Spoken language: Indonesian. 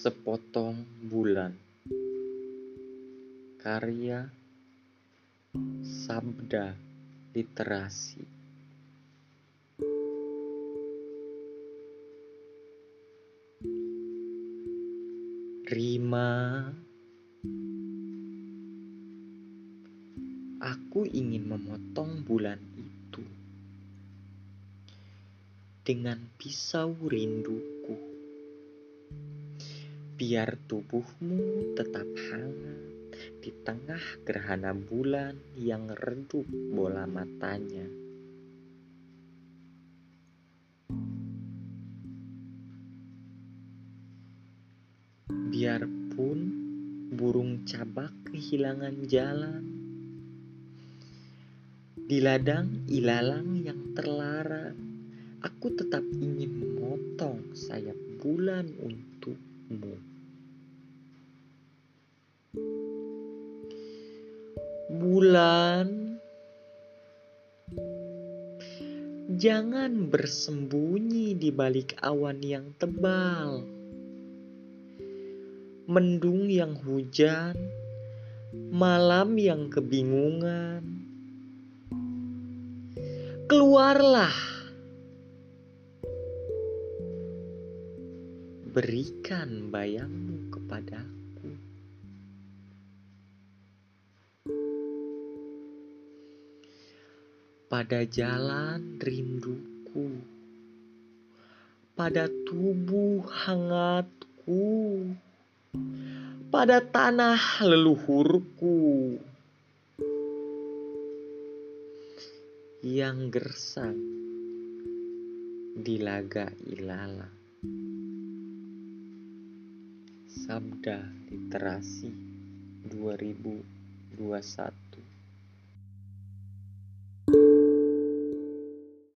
Sepotong Bulan. Karya Sabda Literasi. Rima. Aku ingin memotong bulan itu dengan pisau rinduku. Biar tubuhmu tetap hangat di tengah gerhana bulan yang redup bola matanya. Biarpun burung cabak kehilangan jalan, di ladang ilalang yang terlarang, aku tetap ingin memotong sayap bulan untukmu. Bulan, jangan bersembunyi di balik awan yang tebal, mendung yang hujan, malam yang kebingungan keluarlah. Berikan bayangmu kepadaku. Pada jalan rinduku, pada tubuh hangatku, pada tanah leluhurku. yang gersang di laga ilala. Sabda Literasi 2021